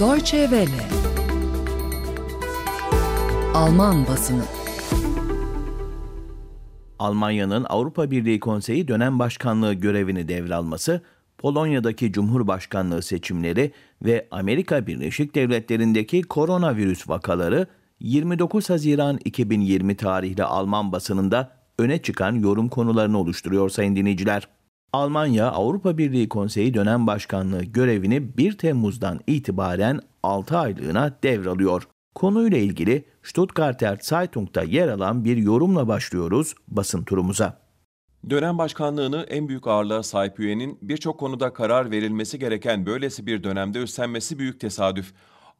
Deutsche Welle Alman basını Almanya'nın Avrupa Birliği Konseyi dönem başkanlığı görevini devralması, Polonya'daki Cumhurbaşkanlığı seçimleri ve Amerika Birleşik Devletleri'ndeki koronavirüs vakaları 29 Haziran 2020 tarihli Alman basınında öne çıkan yorum konularını oluşturuyor sayın dinleyiciler. Almanya Avrupa Birliği Konseyi dönem başkanlığı görevini 1 Temmuz'dan itibaren 6 aylığına devralıyor. Konuyla ilgili Stuttgarter Zeitung'da yer alan bir yorumla başlıyoruz basın turumuza. Dönem başkanlığını en büyük ağırlığa sahip üyenin birçok konuda karar verilmesi gereken böylesi bir dönemde üstlenmesi büyük tesadüf.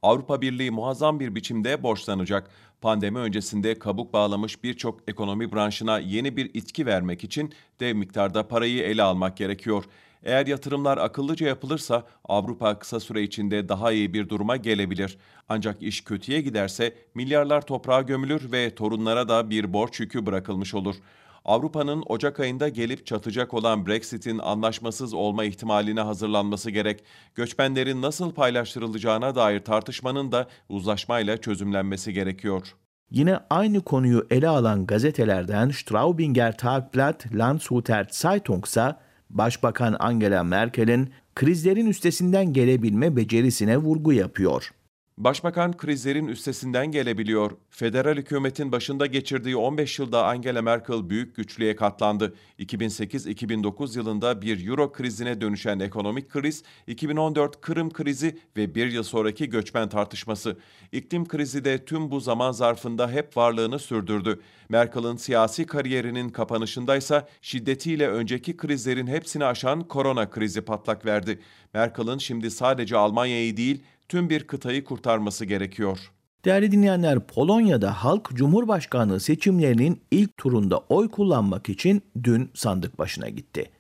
Avrupa Birliği muazzam bir biçimde borçlanacak. Pandemi öncesinde kabuk bağlamış birçok ekonomi branşına yeni bir itki vermek için dev miktarda parayı ele almak gerekiyor. Eğer yatırımlar akıllıca yapılırsa Avrupa kısa süre içinde daha iyi bir duruma gelebilir. Ancak iş kötüye giderse milyarlar toprağa gömülür ve torunlara da bir borç yükü bırakılmış olur. Avrupa'nın Ocak ayında gelip çatacak olan Brexit'in anlaşmasız olma ihtimaline hazırlanması gerek. Göçmenlerin nasıl paylaştırılacağına dair tartışmanın da uzlaşmayla çözümlenmesi gerekiyor. Yine aynı konuyu ele alan gazetelerden Straubinger Tagblatt, Landshuter Zeitung ise Başbakan Angela Merkel'in krizlerin üstesinden gelebilme becerisine vurgu yapıyor. Başbakan krizlerin üstesinden gelebiliyor. Federal hükümetin başında geçirdiği 15 yılda Angela Merkel büyük güçlüğe katlandı. 2008-2009 yılında bir euro krizine dönüşen ekonomik kriz, 2014 Kırım krizi ve bir yıl sonraki göçmen tartışması. İklim krizi de tüm bu zaman zarfında hep varlığını sürdürdü. Merkel'ın siyasi kariyerinin kapanışındaysa şiddetiyle önceki krizlerin hepsini aşan korona krizi patlak verdi. Merkel'ın şimdi sadece Almanya'yı değil, tüm bir kıtayı kurtarması gerekiyor. Değerli dinleyenler, Polonya'da halk Cumhurbaşkanlığı seçimlerinin ilk turunda oy kullanmak için dün sandık başına gitti.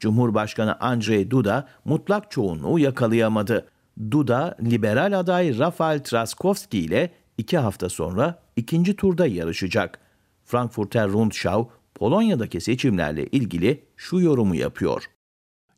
Cumhurbaşkanı Andrzej Duda mutlak çoğunluğu yakalayamadı. Duda, liberal aday Rafael Trzaskowski ile iki hafta sonra ikinci turda yarışacak. Frankfurter Rundschau, Polonya'daki seçimlerle ilgili şu yorumu yapıyor.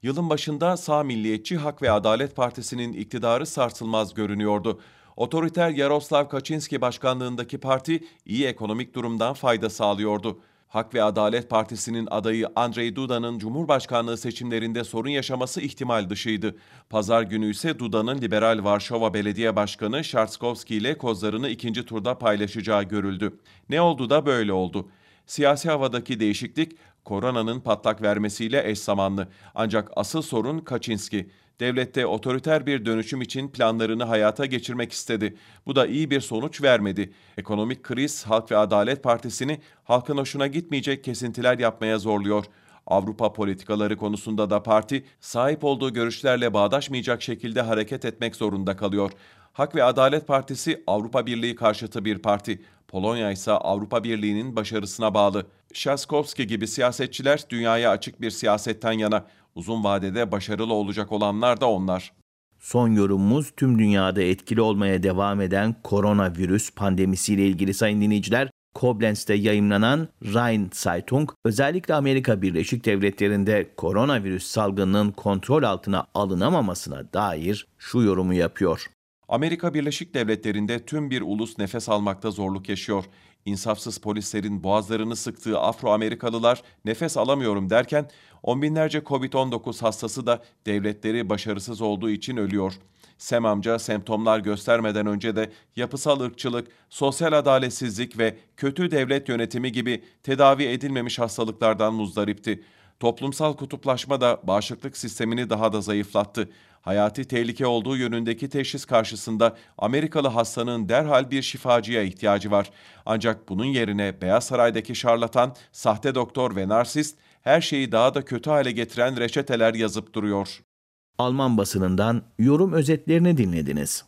Yılın başında sağ milliyetçi Hak ve Adalet Partisi'nin iktidarı sarsılmaz görünüyordu. Otoriter Yaroslav Kaczynski başkanlığındaki parti iyi ekonomik durumdan fayda sağlıyordu. Hak ve Adalet Partisi'nin adayı Andrei Duda'nın Cumhurbaşkanlığı seçimlerinde sorun yaşaması ihtimal dışıydı. Pazar günü ise Duda'nın liberal Varşova Belediye Başkanı Şartskovski ile kozlarını ikinci turda paylaşacağı görüldü. Ne oldu da böyle oldu? Siyasi havadaki değişiklik koronanın patlak vermesiyle eş zamanlı. Ancak asıl sorun Kaczynski. Devlette otoriter bir dönüşüm için planlarını hayata geçirmek istedi. Bu da iyi bir sonuç vermedi. Ekonomik kriz Halk ve Adalet Partisi'ni halkın hoşuna gitmeyecek kesintiler yapmaya zorluyor. Avrupa politikaları konusunda da parti sahip olduğu görüşlerle bağdaşmayacak şekilde hareket etmek zorunda kalıyor. Hak ve Adalet Partisi Avrupa Birliği karşıtı bir parti. Polonya ise Avrupa Birliği'nin başarısına bağlı. Şaskovski gibi siyasetçiler dünyaya açık bir siyasetten yana. Uzun vadede başarılı olacak olanlar da onlar. Son yorumumuz tüm dünyada etkili olmaya devam eden koronavirüs pandemisiyle ilgili sayın dinleyiciler. Koblenz'te yayınlanan Rhein Zeitung özellikle Amerika Birleşik Devletleri'nde koronavirüs salgınının kontrol altına alınamamasına dair şu yorumu yapıyor. Amerika Birleşik Devletleri'nde tüm bir ulus nefes almakta zorluk yaşıyor. İnsafsız polislerin boğazlarını sıktığı Afro-Amerikalılar nefes alamıyorum derken on binlerce COVID-19 hastası da devletleri başarısız olduğu için ölüyor. Sem amca semptomlar göstermeden önce de yapısal ırkçılık, sosyal adaletsizlik ve kötü devlet yönetimi gibi tedavi edilmemiş hastalıklardan muzdaripti. Toplumsal kutuplaşma da bağışıklık sistemini daha da zayıflattı. Hayati tehlike olduğu yönündeki teşhis karşısında Amerikalı hastanın derhal bir şifacıya ihtiyacı var. Ancak bunun yerine Beyaz Saray'daki şarlatan, sahte doktor ve narsist her şeyi daha da kötü hale getiren reçeteler yazıp duruyor. Alman basınından yorum özetlerini dinlediniz.